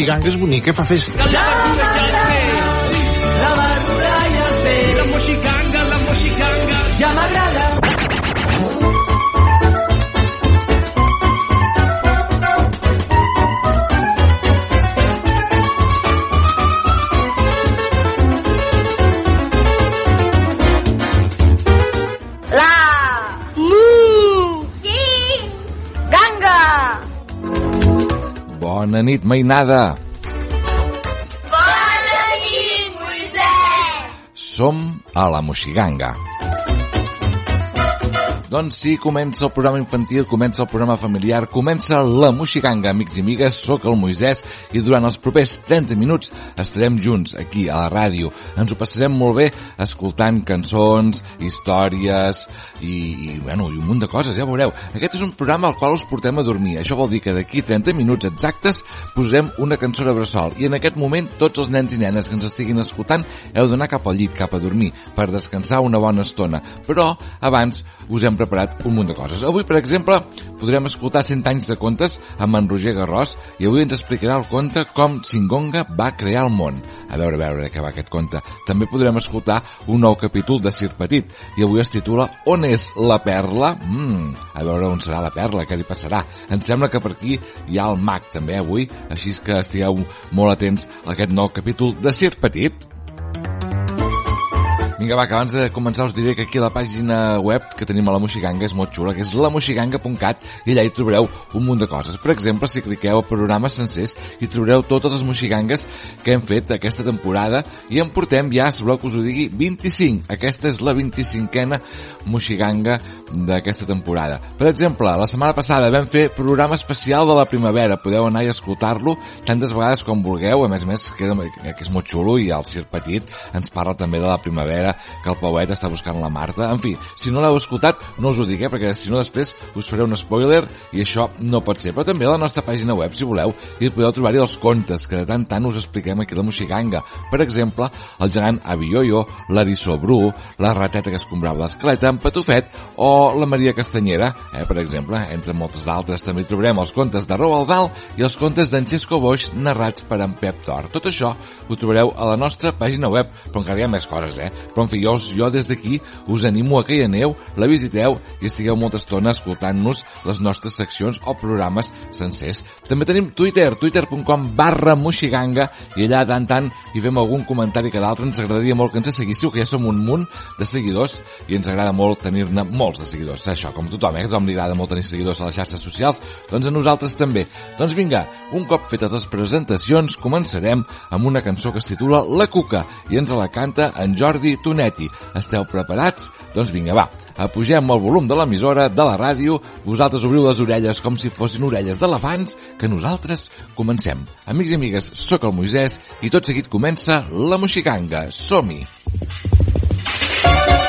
moxiganga és bonica, fa festa. La verdura i el peix. La verdura i el. La moxiganga, la moxiganga. Ja m'agrada. Bona nit, mainada. Bona nit, Moisès. Som a la Moxiganga. Doncs sí, comença el programa infantil, comença el programa familiar, comença la Moxiganga, amics i amigues, sóc el Moisès i durant els propers 30 minuts estarem junts aquí a la ràdio. Ens ho passarem molt bé escoltant cançons, històries i, i, bueno, i un munt de coses, ja veureu. Aquest és un programa al qual us portem a dormir. Això vol dir que d'aquí 30 minuts exactes posem una cançó de bressol i en aquest moment tots els nens i nenes que ens estiguin escoltant heu d'anar cap al llit, cap a dormir, per descansar una bona estona. Però abans us hem preparat un munt de coses. Avui, per exemple, podrem escoltar 100 anys de contes amb en Roger Garrós i avui ens explicarà el conte com Singonga va crear el món. A veure, a veure què va aquest conte. També podrem escoltar un nou capítol de Sir Petit i avui es titula On és la perla? Mm, a veure on serà la perla, què li passarà. Em sembla que per aquí hi ha el mag també avui, així que estigueu molt atents a aquest nou capítol de Sir Petit. Vinga, va, que abans de començar us diré que aquí a la pàgina web que tenim a la Moxiganga és molt xula, que és lamoxiganga.cat i allà hi trobareu un munt de coses. Per exemple, si cliqueu a programes sencers hi trobareu totes les moxigangues que hem fet aquesta temporada i en portem ja, si voleu que us ho digui, 25. Aquesta és la 25a moxiganga d'aquesta temporada. Per exemple, la setmana passada vam fer programa especial de la primavera. Podeu anar i escoltar-lo tantes vegades com vulgueu. A més a més, queda, que és molt xulo i el Sir Petit ens parla també de la primavera que el Pauet està buscant la Marta. En fi, si no l'heu escoltat, no us ho dic, eh, perquè si no després us faré un spoiler i això no pot ser. Però també a la nostra pàgina web, si voleu, hi podeu trobar-hi els contes que de tant tant us expliquem aquí a la Moxiganga. Per exemple, el gegant Avioio, l'Arissó Bru, la rateta que escombrava l'escleta, en Patufet o la Maria Castanyera, eh, per exemple, entre moltes d'altres. També trobarem els contes de Roald Dahl i els contes d'en Xesco Boix narrats per en Pep Tor. Tot això ho trobareu a la nostra pàgina web, però encara hi ha més coses, eh? Però en fi, jo, jo des d'aquí us animo a que hi aneu, la visiteu i estigueu molta estona escoltant-nos les nostres seccions o programes sencers. També tenim Twitter, twitter.com barra moxiganga i allà tant tant hi fem algun comentari que d'altre ens agradaria molt que ens seguíssiu, que ja som un munt de seguidors i ens agrada molt tenir-ne molts de seguidors. Això, com tothom, eh? A tothom li agrada molt tenir seguidors a les xarxes socials, doncs a nosaltres també. Doncs vinga, un cop fetes les presentacions, començarem amb una cançó que es titula La Cuca i ens la canta en Jordi Tonetti. Esteu preparats? Doncs vinga, va, apugem el volum de l'emissora, de la ràdio, vosaltres obriu les orelles com si fossin orelles d'elefants, que nosaltres comencem. Amics i amigues, sóc el Moisès i tot seguit comença la Moxiganga. Som-hi! La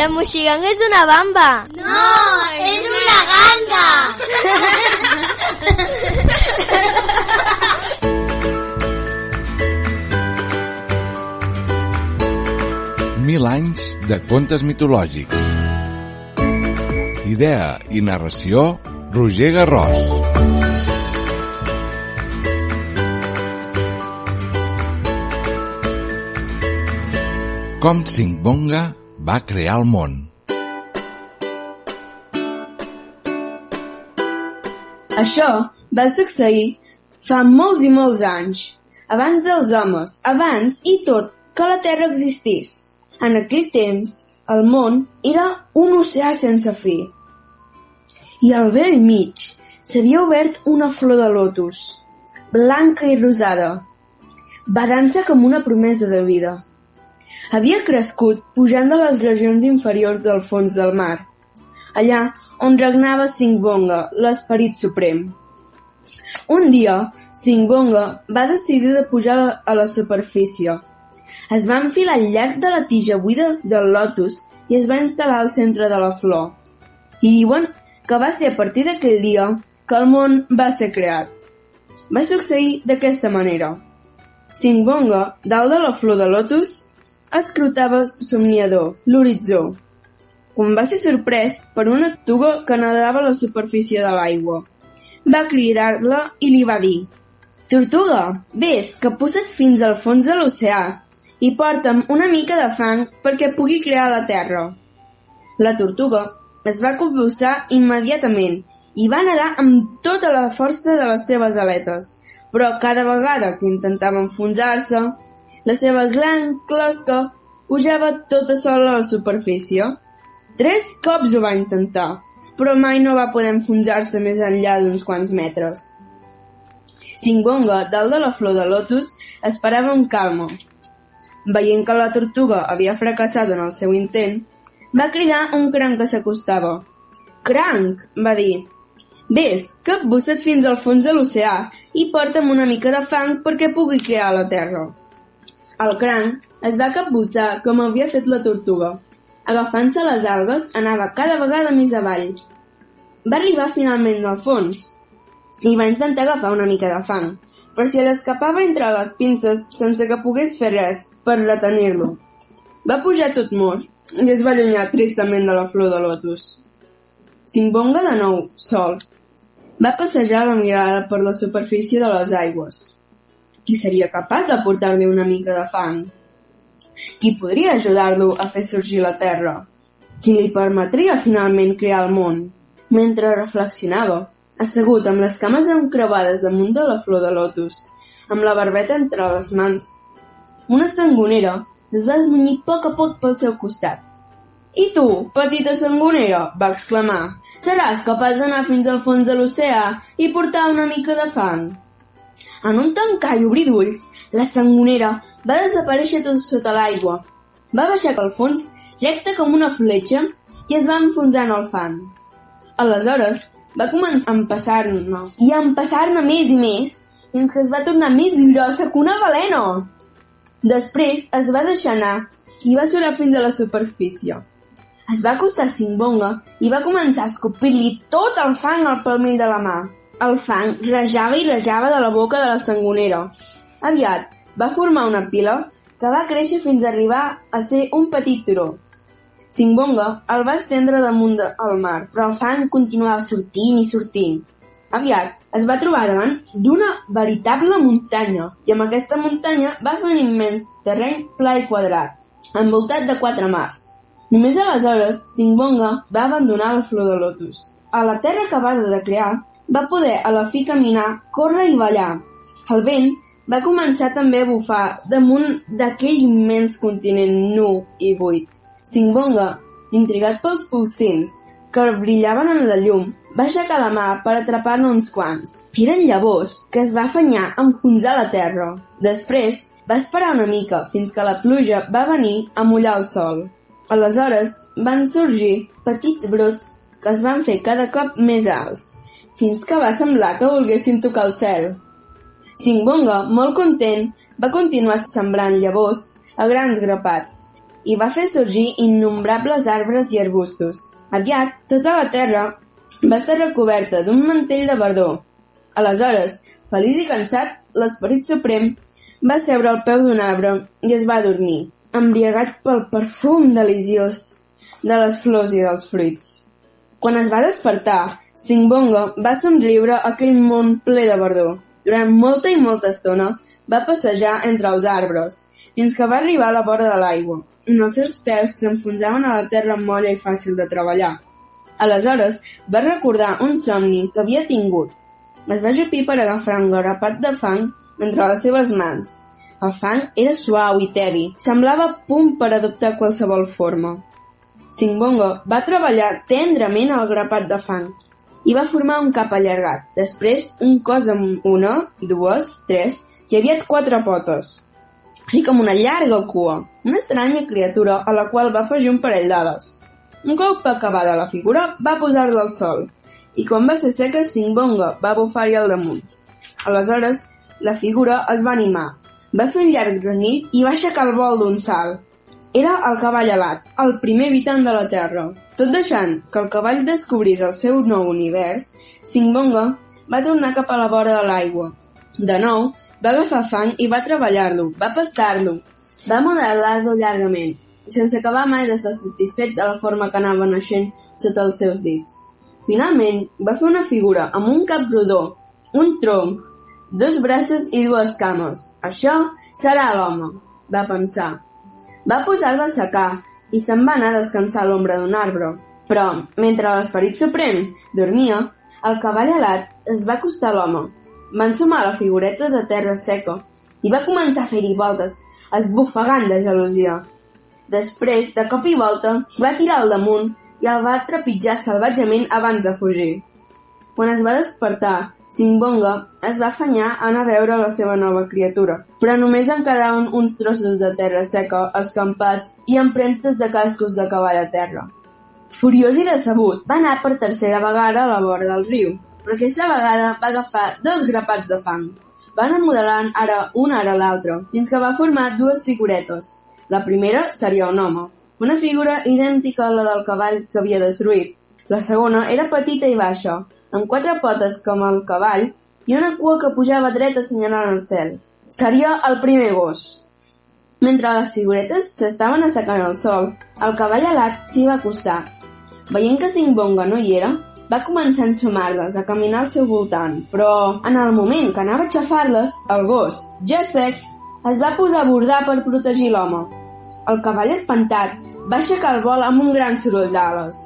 la moixiganga és una bamba. No, és una ganga. Mil anys de contes mitològics. Idea i narració, Roger Garrós. Com Singbonga va crear el món. Això va succeir fa molts i molts anys, abans dels homes, abans i tot que la Terra existís. En aquell temps, el món era un oceà sense fi. I al vell mig s'havia obert una flor de lotus, blanca i rosada, badant-se com una promesa de vida. Havia crescut pujant de les regions inferiors del fons del mar, allà on regnava Singbonga, l'esperit suprem. Un dia, Singbonga va decidir de pujar a la superfície. Es va enfilar al llarg de la tija buida del lotus i es va instal·lar al centre de la flor. I diuen que va ser a partir d'aquell dia que el món va ser creat. Va succeir d'aquesta manera. Singbonga, dalt de la flor de lotus, escrutava somniador l'horitzó, quan va ser sorprès per una tortuga que nedava a la superfície de l'aigua. Va cridar-la i li va dir Tortuga, vés, que posa't fins al fons de l'oceà i porta'm una mica de fang perquè pugui crear la terra. La tortuga es va convulsar immediatament i va nedar amb tota la força de les seves aletes, però cada vegada que intentava enfonsar-se, la seva gran closca pujava tota sola a la superfície. Tres cops ho va intentar, però mai no va poder enfonsar-se més enllà d'uns quants metres. Singonga, dalt de la flor de lotus, esperava amb calma. Veient que la tortuga havia fracassat en el seu intent, va cridar un cranc que s'acostava. Cranc, va dir, vés, capbussa't fins al fons de l'oceà i porta'm una mica de fang perquè pugui crear la terra. El cranc es va capbussar com havia fet la tortuga. Agafant-se les algues, anava cada vegada més avall. Va arribar finalment al fons i va intentar agafar una mica de fang, però si l'escapava entre les pinces sense que pogués fer res per retenir-lo. Va pujar tot mort i es va allunyar tristament de la flor de lotus. Singbonga de nou, sol. Va passejar la mirada per la superfície de les aigües. Qui seria capaç de portar-li una mica de fang? Qui podria ajudar-lo a fer sorgir la terra? Qui li permetria finalment crear el món? Mentre reflexionava, assegut amb les cames encreuades damunt de la flor de lotus, amb la barbeta entre les mans. Una sangonera es va esmunyir poc a poc pel seu costat. I tu, petita sangonera, va exclamar, seràs capaç d'anar fins al fons de l'oceà i portar una mica de fang. En un tancar i obrir d'ulls, la sangonera va desaparèixer tot sota l'aigua. Va baixar al fons, recta com una fletxa, i es va enfonsar en el fang. Aleshores, va començar a empassar-ne, i a empassar-ne més i més, fins que es va tornar més grossa que una balena. Després es va deixar anar i va surar fins a la superfície. Es va acostar a Simbonga i va començar a escopir-li tot el fang al palmell de la mà. El fang rejava i rejava de la boca de la sangonera. Aviat va formar una pila que va créixer fins a arribar a ser un petit turó. Simbonga el va estendre damunt del mar, però el fang continuava sortint i sortint. Aviat es va trobar davant d'una veritable muntanya i amb aquesta muntanya va fer un immens terreny pla i quadrat, envoltat de quatre mars. Només aleshores Simbonga va abandonar la flor de lotus. A la terra acabada de crear va poder a la fi caminar, córrer i ballar. El vent va començar també a bufar damunt d'aquell immens continent nu i buit. Simbonga, intrigat pels pulsins que brillaven en la llum, va aixecar la mà per atrapar-ne uns quants. Eren llavors que es va afanyar a enfonsar la terra. Després va esperar una mica fins que la pluja va venir a mullar el sol. Aleshores van sorgir petits brots que es van fer cada cop més alts, fins que va semblar que volguessin tocar el cel. Simbonga, molt content, va continuar sembrant llavors a grans grapats i va fer sorgir innombrables arbres i arbustos. Aviat, tota la terra va estar recoberta d'un mantell de verdor. Aleshores, feliç i cansat, l'esperit suprem va seure al peu d'un arbre i es va dormir, embriagat pel perfum deliciós de les flors i dels fruits. Quan es va despertar, Simbonga va somriure aquell món ple de verdor. Durant molta i molta estona va passejar entre els arbres, fins que va arribar a la vora de l'aigua, on els seus peus s'enfonsaven a la terra molla i fàcil de treballar. Aleshores va recordar un somni que havia tingut. Es va ajupir per agafar un grapat de fang entre les seves mans. El fang era suau i tedi, semblava punt per adoptar qualsevol forma. Simbongo va treballar tendrament al grapat de fang i va formar un cap allargat, després un cos amb una, dues, tres i aviat quatre potes, així com una llarga cua, una estranya criatura a la qual va afegir un parell d'ales. Un cop acabada la figura, va posar-la al sol, i quan va ser seca, Simbonga va bufar-hi al damunt. Aleshores, la figura es va animar, va fer un llarg granit i va aixecar el vol d'un salt. Era el cavall alat, el primer habitant de la Terra. Tot deixant que el cavall descobrís el seu nou univers, Simbonga va tornar cap a la vora de l'aigua. De nou, va agafar fang i va treballar-lo, va pastar-lo, va modelar-lo llargament, sense acabar mai d'estar satisfet de la forma que anava naixent sota els seus dits. Finalment, va fer una figura amb un cap rodó, un tronc, dos braços i dues cames. Això serà l'home, va pensar. Va posar-la a secar i se'n va anar a descansar a l'ombra d'un arbre. Però, mentre l'esperit suprem dormia, el cavall alat es va acostar a l'home. Va ensumar la figureta de terra seca i va començar a fer-hi voltes, esbufegant de gelosia. Després, de cop i volta, va tirar al damunt i el va trepitjar salvatgement abans de fugir. Quan es va despertar, Simbonga es va afanyar a anar a veure la seva nova criatura, però només en quedaven uns trossos de terra seca, escampats i empremtes de cascos de cavall a terra. Furiós i decebut, va anar per tercera vegada a la vora del riu, però aquesta vegada va agafar dos grapats de fang. Va anar modelant ara una ara l'altra, fins que va formar dues figuretes. La primera seria un home, una figura idèntica a la del cavall que havia destruït. La segona era petita i baixa, amb quatre potes com el cavall i una cua que pujava dreta assenyalant el cel. Seria el primer gos. Mentre les figuretes s'estaven assecant al sol, el cavall alat s'hi va acostar. Veient que Simbonga no hi era, va començar a ensumar-les, a caminar al seu voltant, però en el moment que anava a aixafar-les, el gos, ja sec, es va posar a bordar per protegir l'home. El cavall espantat va aixecar el vol amb un gran soroll d'ales.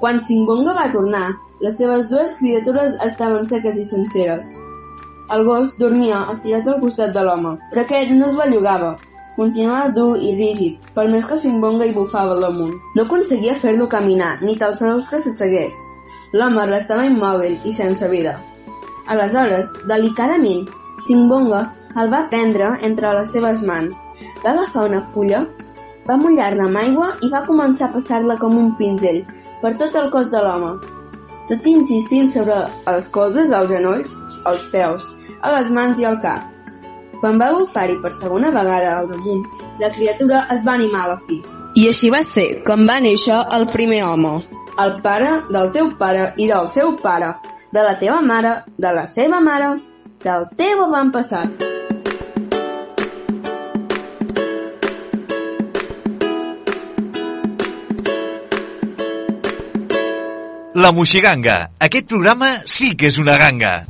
Quan Simbonga va tornar, les seves dues criatures estaven seques i senceres. El gos dormia estirat al costat de l'home, però aquest no es bellugava. Continuava dur i rígid, per més que Simbonga hi bufava l'amunt. No aconseguia fer-lo caminar, ni tan sols que s'assegués. L'home restava immòbil i sense vida. Aleshores, delicadament, Simbonga el va prendre entre les seves mans. Va agafar una fulla, va mullar-la amb aigua i va començar a passar-la com un pinzell per tot el cos de l'home, tot insistint sobre els colzes, els genolls, els peus, a les mans i al cap. Quan va bufar-hi per segona vegada al damunt, la criatura es va animar a la fi. I així va ser com va néixer el primer home. El pare del teu pare i del seu pare, de la teva mare, de la seva mare, del teu avantpassat. La Moixiganga. Aquest programa sí que és una ganga.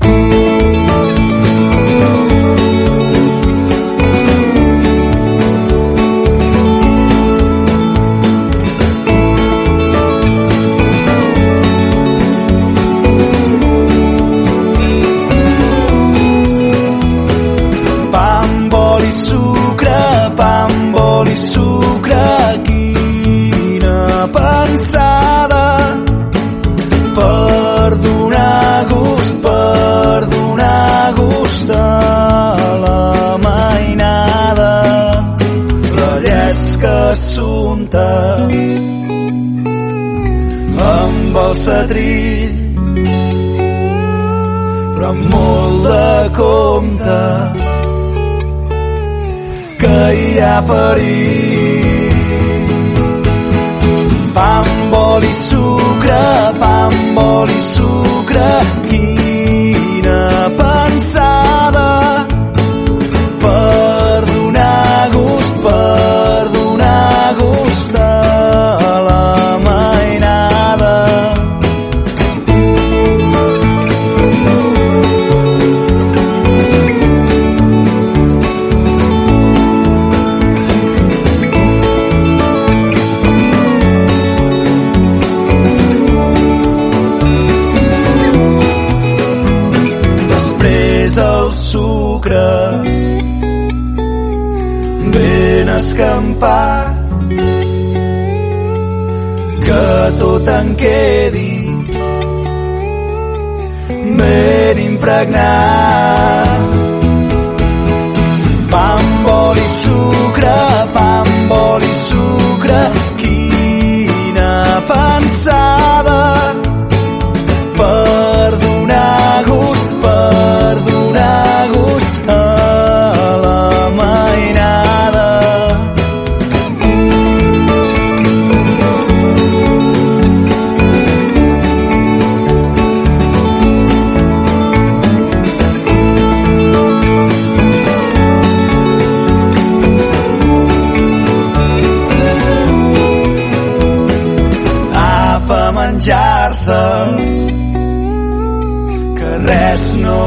Sucre, pa amb oli i sucre, quina pensada el setrill però amb molt de compte que hi ha perill. Pa amb oli i sucre, pa amb oli i sucre, tot en quedi ben impregnat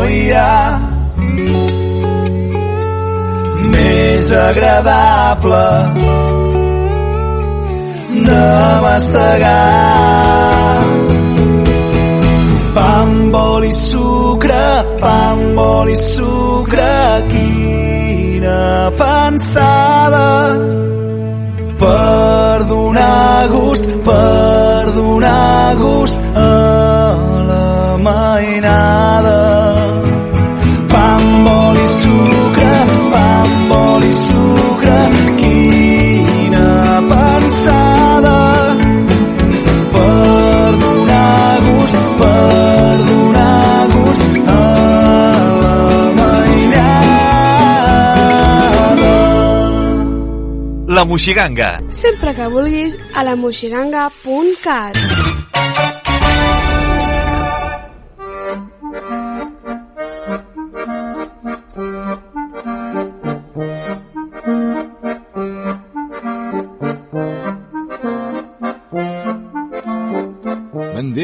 hi ha més agradable de mastegar. Pa amb oli i sucre, pa amb oli i sucre, quina pensada per donar gust, per donar gust a la mainada. Sucre, quina pensada per donar gust, per donar gust a la mainada. La Moixiganga. Sempre que vulguis a la moixiganga.cat.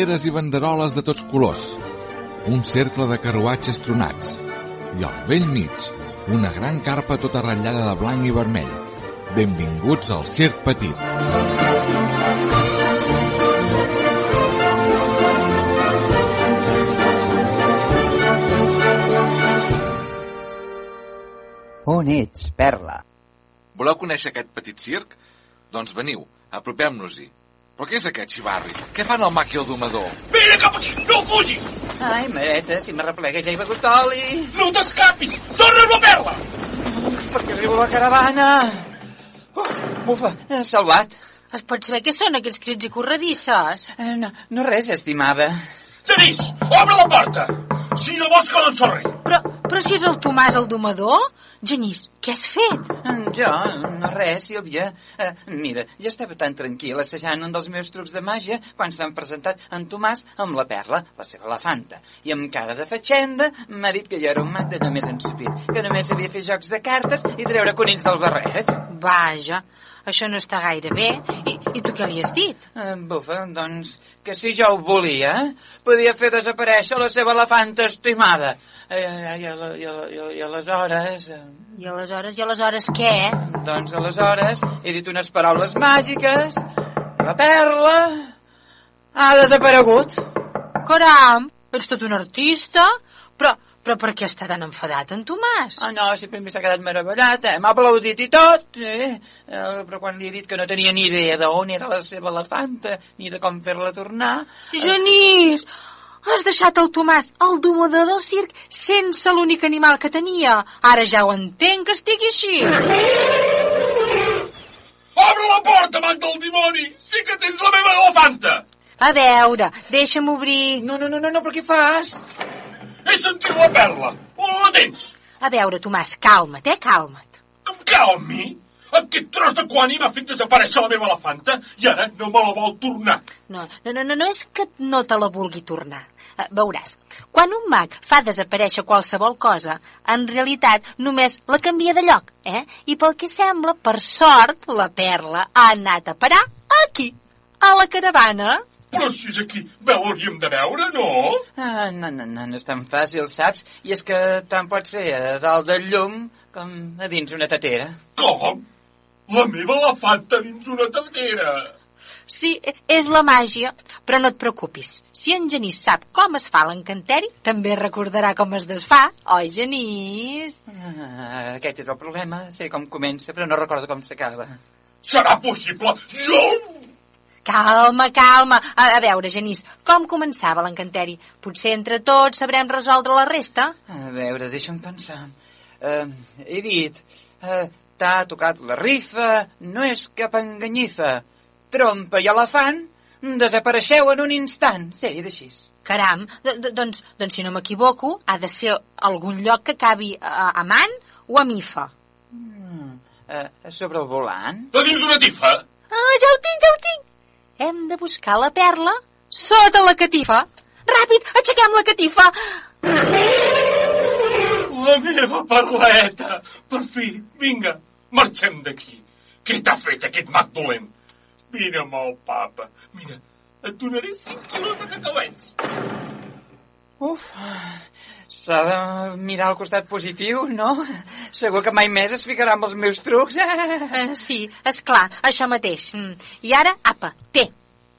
Banderes i banderoles de tots colors. Un cercle de carruatges tronats. I al vell mig, una gran carpa tota ratllada de blanc i vermell. Benvinguts al Circ Petit. On ets, Perla? Voleu conèixer aquest petit circ? Doncs veniu, apropem-nos-hi. Però què és aquest xivarri? Què fan el el domador? Vine cap aquí, no fugis! Ai, mareta, si me replega ja he begut oli. No t'escapis! Torna'm la perla! Perquè arriba la caravana. Uh, bufa, he salvat. Es pot saber què són aquests crits i corredisses? Eh, no, no res, estimada. Denis, obre la porta! Si no vols que res. Però, Però si és el Tomàs el domador? Genís, què has fet? Jo, no res, Sílvia. Uh, mira, jo estava tan tranquil assajant un dels meus trucs de màgia quan s'han presentat en Tomàs amb la perla, la seva elefanta. I amb cara de fatxenda m'ha dit que jo era un mag de només ensupit, que només sabia fer jocs de cartes i treure conills del barret. Vaja, això no està gaire bé. I, i tu què havies dit? Uh, bufa, doncs, que si jo ho volia, podia fer desaparèixer la seva elefanta estimada. I, i, i, i, i aleshores... I aleshores, i aleshores què? Doncs aleshores he dit unes paraules màgiques, la perla ha desaparegut. Caram, ets tot un artista, però, però per què està tan enfadat en Tomàs? Ah, no, si primer s'ha quedat meravellat, eh? M'ha aplaudit i tot, eh? eh? Però quan li he dit que no tenia ni idea d'on era la seva elefanta, ni de com fer-la tornar... Genís! Has deixat el Tomàs, el domador del circ, sense l'únic animal que tenia. Ara ja ho entenc que estigui així. Obre la porta, amant del dimoni! Sí que tens la meva elefanta! A veure, deixa'm obrir... No, no, no, no, no però què fas? He sentit la perla! On la tens? A veure, Tomàs, calma't, eh, calma't. Em calmi? Aquest tros de quani m'ha fet desaparèixer la meva elefanta i ara no me la vol tornar. No, no, no, no, no és que no te la vulgui tornar. Uh, veuràs, quan un mag fa desaparèixer qualsevol cosa, en realitat només la canvia de lloc, eh? I pel que sembla, per sort, la perla ha anat a parar aquí, a la caravana. Però si és aquí, bé, l'hauríem de veure, no? Ah, no, no, no, no és tan fàcil, saps? I és que tant pot ser a dalt del llum com a dins una tatera. Com? La meva elefanta dins una tatera. Sí, és la màgia, però no et preocupis. Si en Genís sap com es fa l'encanteri, també recordarà com es desfà, oi, Genís? Ah, aquest és el problema, sé com comença, però no recordo com s'acaba. Serà possible? Jo... Calma, calma. A, a veure, Genís, com començava l'encanteri? Potser entre tots sabrem resoldre la resta? A veure, deixa'm pensar. Uh, he dit... Uh, T'ha tocat la rifa, no és cap enganyifa. Trompa i elefant, desapareixeu en un instant. Sí, era així. Caram, doncs, doncs si no m'equivoco, ha de ser algun lloc que acabi a, a man o a mifa. Mm, uh, sobre el volant? A dins d'una tifa? Ah, ja ho tinc, ja ho tinc. Hem de buscar la perla sota la catifa. Ràpid, aixequem la catifa. La meva perleta! Per fi, vinga, marxem d'aquí. Què t'ha fet aquest mag dolent? Amb el papa. Mira, et donaré 5 quilos de cacauets. Uf, s'ha de mirar al costat positiu, no? Segur que mai més es ficarà amb els meus trucs. Eh, sí, és clar, això mateix. Mm. I ara, apa, té.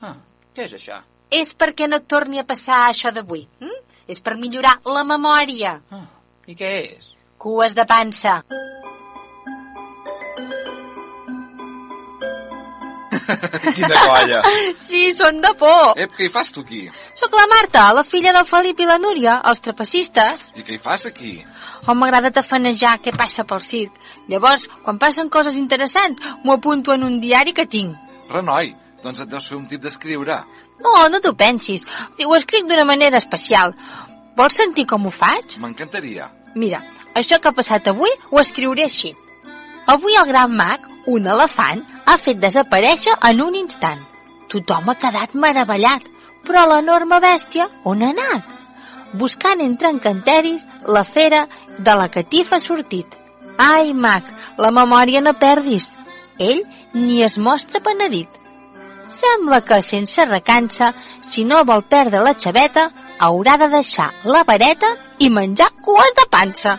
Ah, què és això? És perquè no et torni a passar això d'avui. Mm? És per millorar la memòria. Ah, I què és? Cues de pansa. Quina colla. Sí, són de por. Ep, què hi fas tu aquí? Sóc la Marta, la filla del Felip i la Núria, els trapecistes. I què hi fas aquí? Oh, m'agrada tafanejar què passa pel circ. Llavors, quan passen coses interessants, m'ho apunto en un diari que tinc. Renoi, doncs et deus fer un tip d'escriure. No, no t'ho pensis. Ho escric d'una manera especial. Vols sentir com ho faig? M'encantaria. Mira, això que ha passat avui ho escriuré així. Avui el gran mag, un elefant, ha fet desaparèixer en un instant. Tothom ha quedat meravellat, però l'enorme bèstia on ha anat? Buscant entre encanteris, la fera de la catifa ha sortit. Ai, mag, la memòria no perdis. Ell ni es mostra penedit. Sembla que, sense recança, si no vol perdre la xaveta, haurà de deixar la vareta i menjar cues de pansa.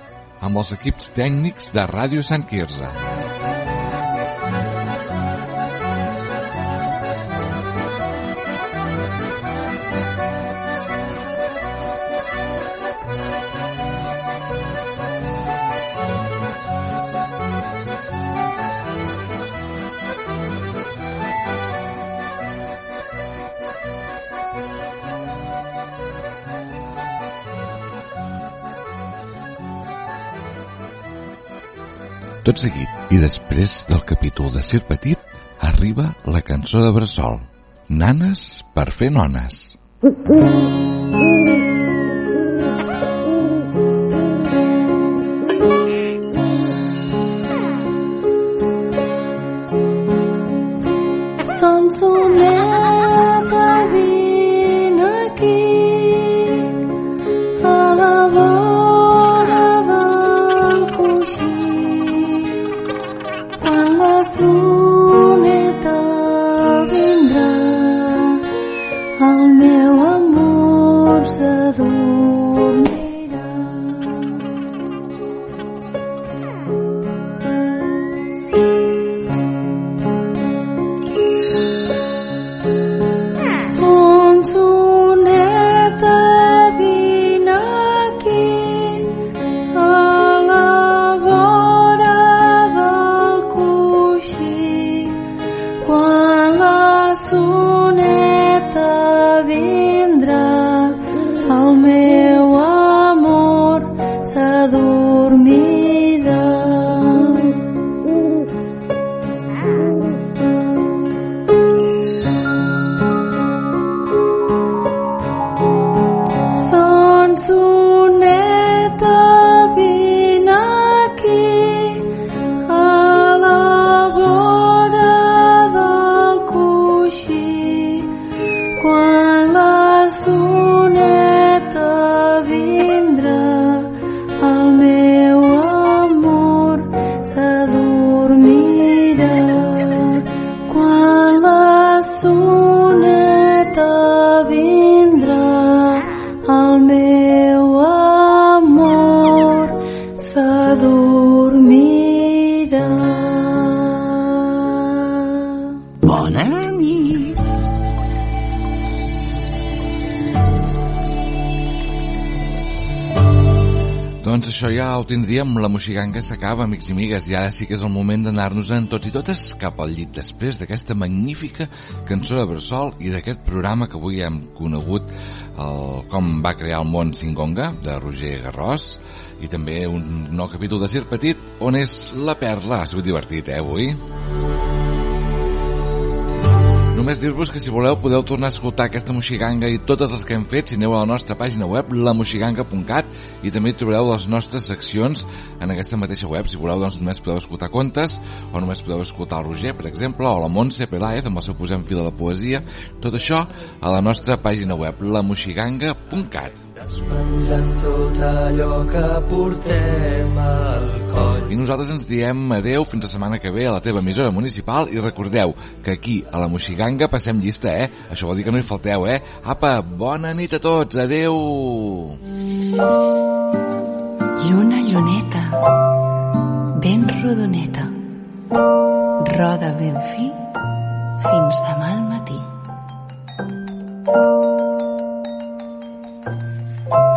Amb els equips tècnics de Ràdio Sant Quirze. Tot seguit, i després del capítol de Sir Petit, arriba la cançó de Bressol. Nanes per fer nones. Sonsoneta, ho tindríem, la moxiganga s'acaba, amics i amigues, i ara sí que és el moment d'anar-nos-en tots i totes cap al llit després d'aquesta magnífica cançó de Bressol i d'aquest programa que avui hem conegut el, com va crear el món Singonga, de Roger Garrós, i també un nou capítol de Cir Petit, on és la perla. Ha sigut divertit, eh, avui? Només dir-vos que si voleu podeu tornar a escoltar aquesta moxiganga i totes les que hem fet si aneu a la nostra pàgina web lamoxiganga.cat i també trobareu les nostres seccions en aquesta mateixa web. Si voleu doncs només podeu escoltar contes o només podeu escoltar el Roger, per exemple, o la Montse Peláez amb el seu posem fila de poesia. Tot això a la nostra pàgina web lamoxiganga.cat. Despenjant tot allò que portem al coll. I nosaltres ens diem adeu fins la setmana que ve a la teva emissora municipal i recordeu que aquí a la Moxiganga passem llista, eh? Això vol dir que no hi falteu, eh? Apa, bona nit a tots, adeu! Lluna, lluneta, ben rodoneta, roda ben fi fins demà al matí. Ràdio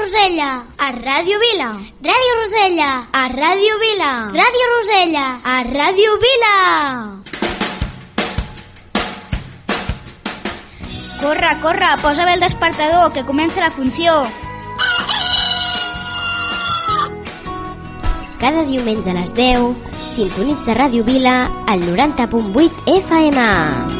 Rosella, a Ràdio Vila. Ràdio Rosella, a Ràdio Vila. Ràdio Rosella, a Ràdio Vila. Corre, corre, posa bé el despertador, que comença la funció. Cada diumenge a les 10, sintonitza Ràdio Vila al 90.8 FM.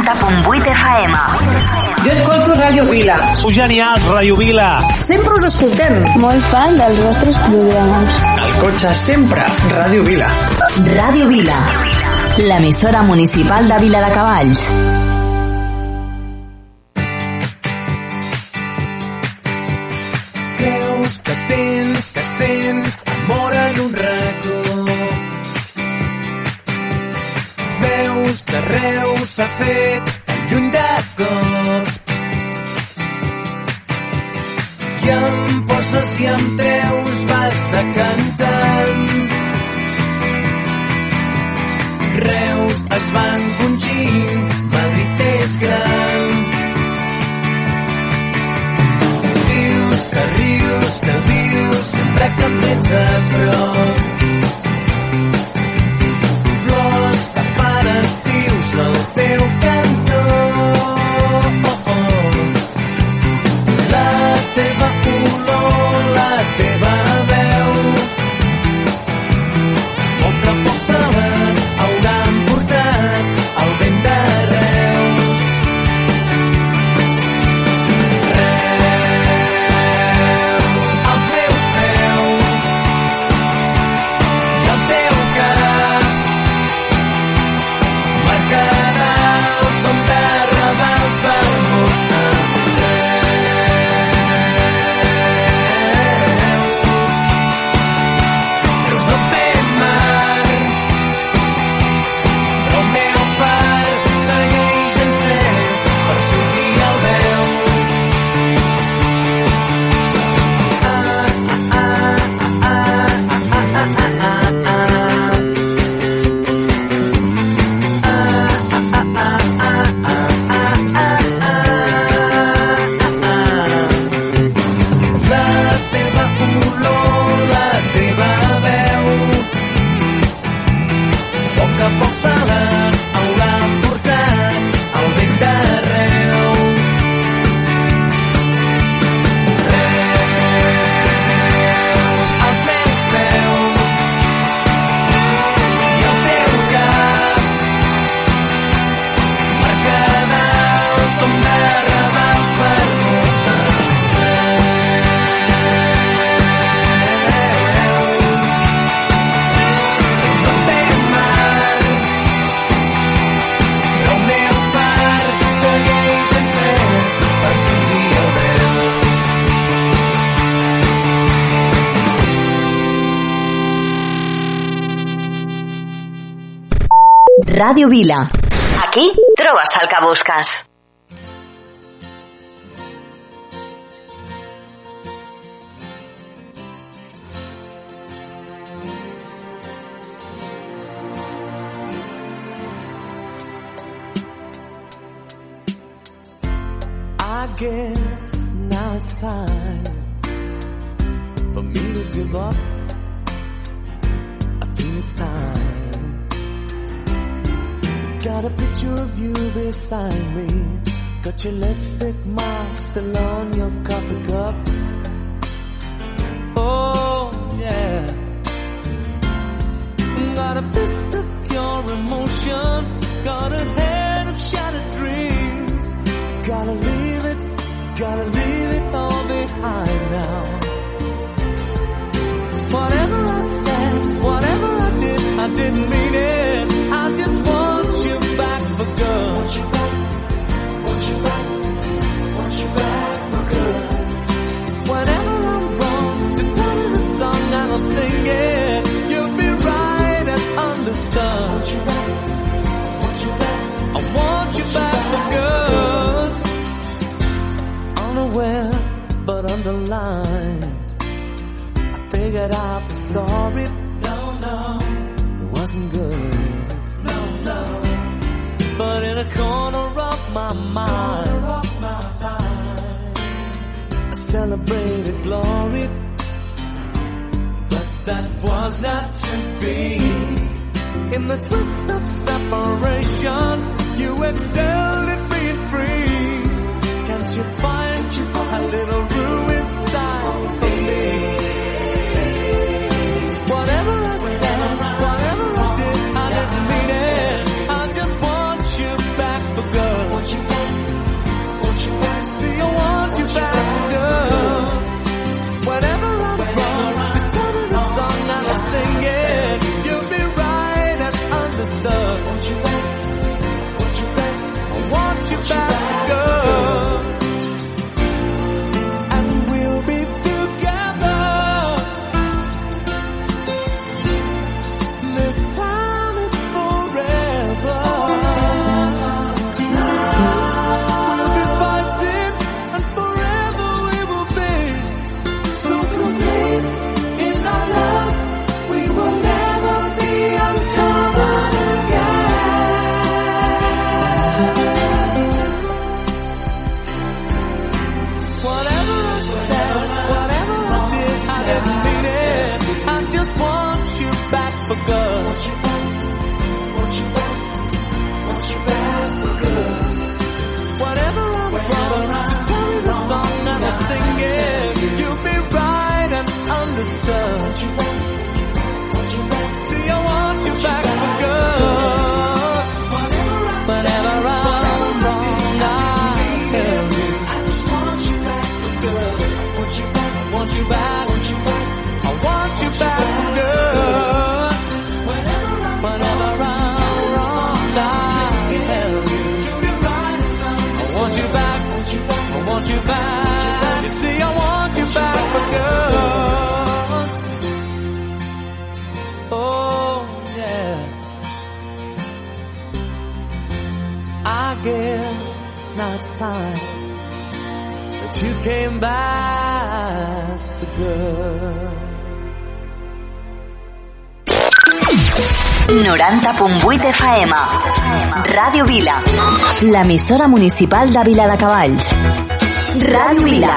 90.8 FM. Jo escolto Radio Vila. Sou genials, Radio Vila. Sempre us escoltem. Molt fan dels vostres programes. Al cotxe sempre, Radio Vila. Radio Vila, l'emissora municipal de Vila de Cavalls. em poses, si em treus, vas de cantant. Reus es van encongint, Madrid és gran. Dius que rius, que vius, sempre que em a prop. Radio Vila. Aquí trobes el que busques. I guess now it's time beside me. Got your lipstick mark still on your coffee cup. Oh, yeah. Got a fist of pure emotion. Got a head of shattered dreams. Gotta leave it, gotta leave it all behind now. Whatever I said, whatever I did, I didn't mean it. I just want you back for good. Sing it. You'll be right and I want you back for good. Unaware, but underlined. I figured out the story. No, no, it wasn't good. No, no. But in a corner of my mind, I celebrated glory. That was not to be. In the twist of separation, you excelled at being free. Can't you find a little room inside for me? And understood. Want you want you back. I want you back and understood. Time that you came back for good. 90.8 FM. Ràdio Vila. L'emissora municipal de Vila de Cavalls. Ràdio Vila.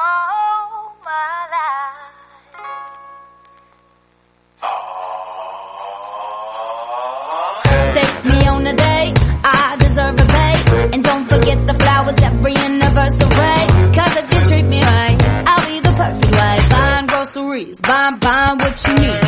what you need.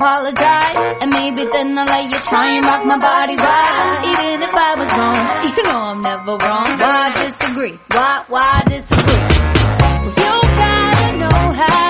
apologize. And maybe then I'll let you try and rock my body right. Even if I was wrong, you know I'm never wrong. Why disagree? Why, why disagree? You gotta know how.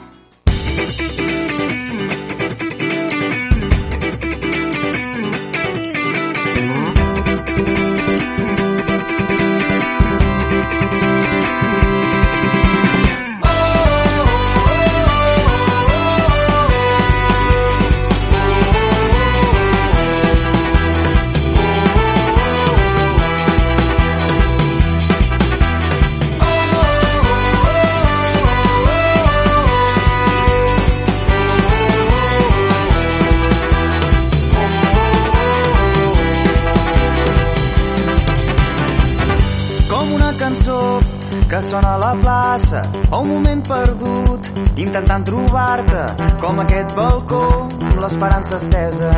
intentant trobar-te com aquest balcó amb l'esperança estesa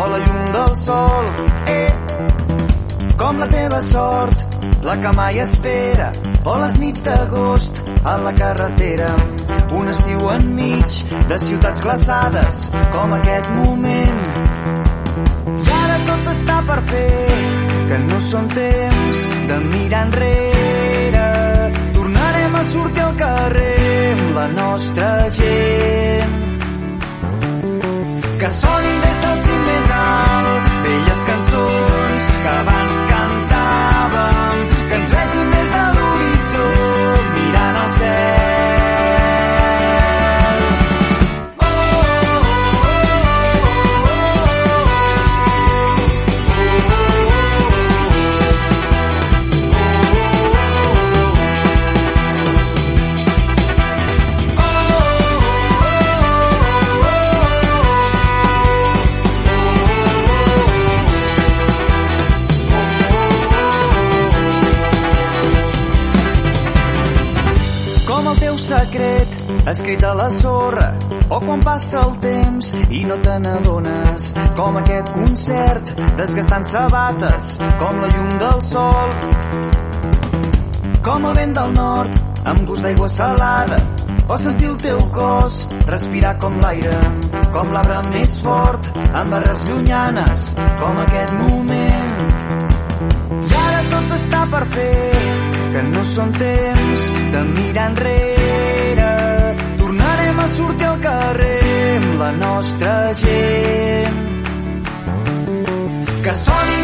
o la llum del sol. Eh, com la teva sort la que mai espera o les nits d'agost a la carretera. Un estiu enmig de ciutats glaçades com aquest moment. I ara tot està per fer que no són temps de mirar enrere surti al carrer amb la nostra gent. Que sonin des del cim més alt velles cançons que abans escrit a la sorra o quan passa el temps i no te n'adones com aquest concert desgastant sabates com la llum del sol. Com el vent del nord amb gust d'aigua salada o sentir el teu cos respirar com l'aire com l'arbre més fort amb barres llunyanes com aquest moment. I ara tot està per fer que no són temps de mirar enrere a sortir al carrer amb la nostra gent. Que sonin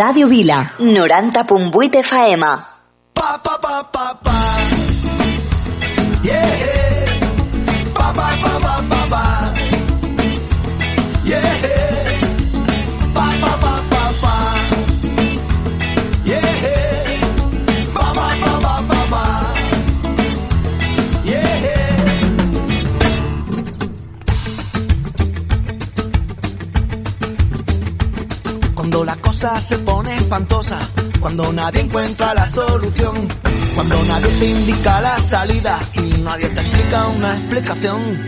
Ràdio Vila, 90.8 FM. Pa pa pa. Se pone espantosa, cuando nadie encuentra la solución, cuando nadie te indica la salida y nadie te explica una explicación,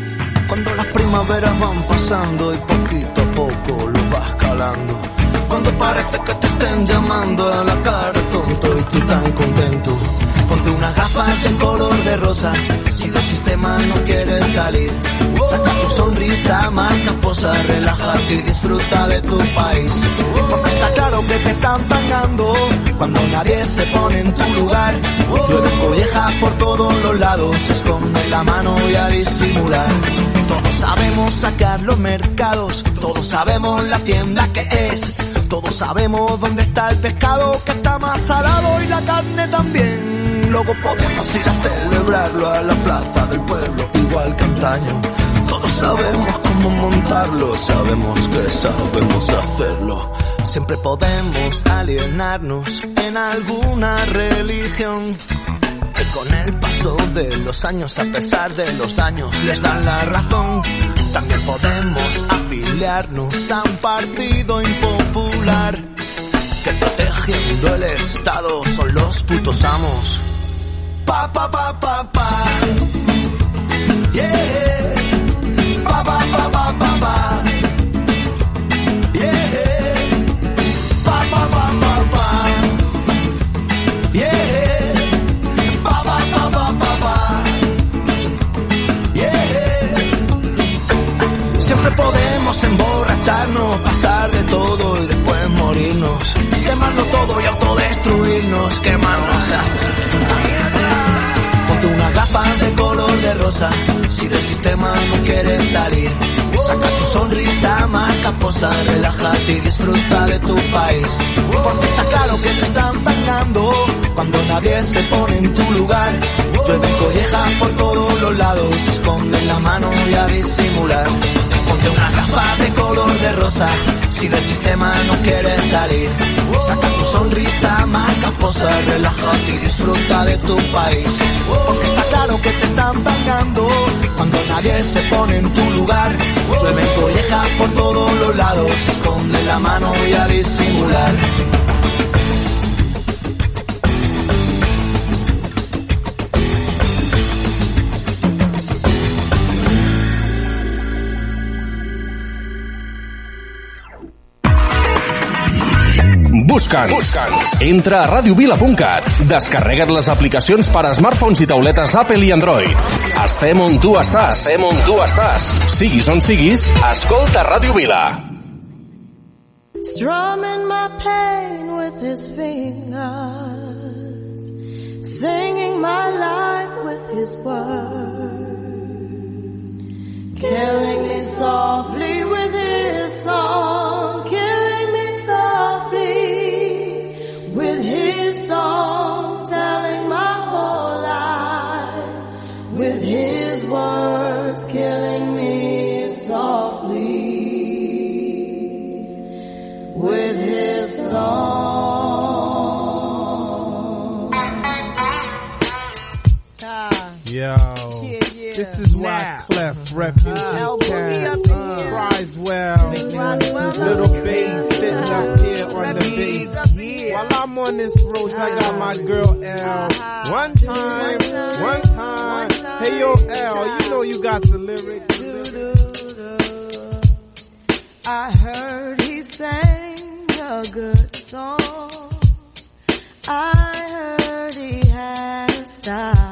cuando las primaveras van pasando y poquito a poco lo vas calando, cuando parece que te estén llamando a la cara tonto y tú tan contento, ponte unas gafas de color de rosa, si del sistema no quieres salir, saca tu sonrisa, marca, posa, relájate y disfruta de tu país. Porque está claro que te están pagando cuando nadie se pone en tu lugar. Llueve collejas por todos los lados, esconde la mano y a disimular. Todos sabemos sacar los mercados, todos sabemos la tienda que es. Todos sabemos dónde está el pescado que está más salado y la carne también. Luego podemos ir a celebrarlo a la plaza del pueblo, igual que antaño. Todos sabemos cómo montarlo, sabemos que sabemos hacerlo. Siempre podemos alienarnos en alguna religión. Que con el paso de los años, a pesar de los daños, les dan la razón. También podemos afiliarnos a un partido impopular. Que protegiendo el Estado son los putos amos. Pa pa pa pa pa. Yeah. Quieres salir. Saca tu sonrisa, marca, posa, relájate y disfruta de tu país. Porque está claro que te están pagando cuando nadie se pone en tu lugar. Llueven collejas por todos los lados, esconden la mano y a disimular. Ponte una gafa de color de rosa, si del sistema no quieres salir. Saca tu sonrisa, marca, posa, relájate y disfruta de tu país. Porque está claro que te están pagando cuando nadie se pone en tu lugar. Llueven collejas por todos los lados, esconde la mano y a disimular. Busca'ns. Busca'ns. Entra a radiovila.cat. Descarrega't les aplicacions per a smartphones i tauletes Apple i Android. Estem on tu estàs. Estem on tu estàs. Siguis on siguis, escolta Ràdio Vila. strumming my pain with his fingers, singing my life with his words, killing me softly with his song, killing Clef Refuge can cries well. Little bass sitting up here on the bass. While I'm on this road, I ah. got my girl L. Uh-huh. One time, one time. Hey yo L, you know you got the lyrics. I heard he sang a good song. I heard he had a style.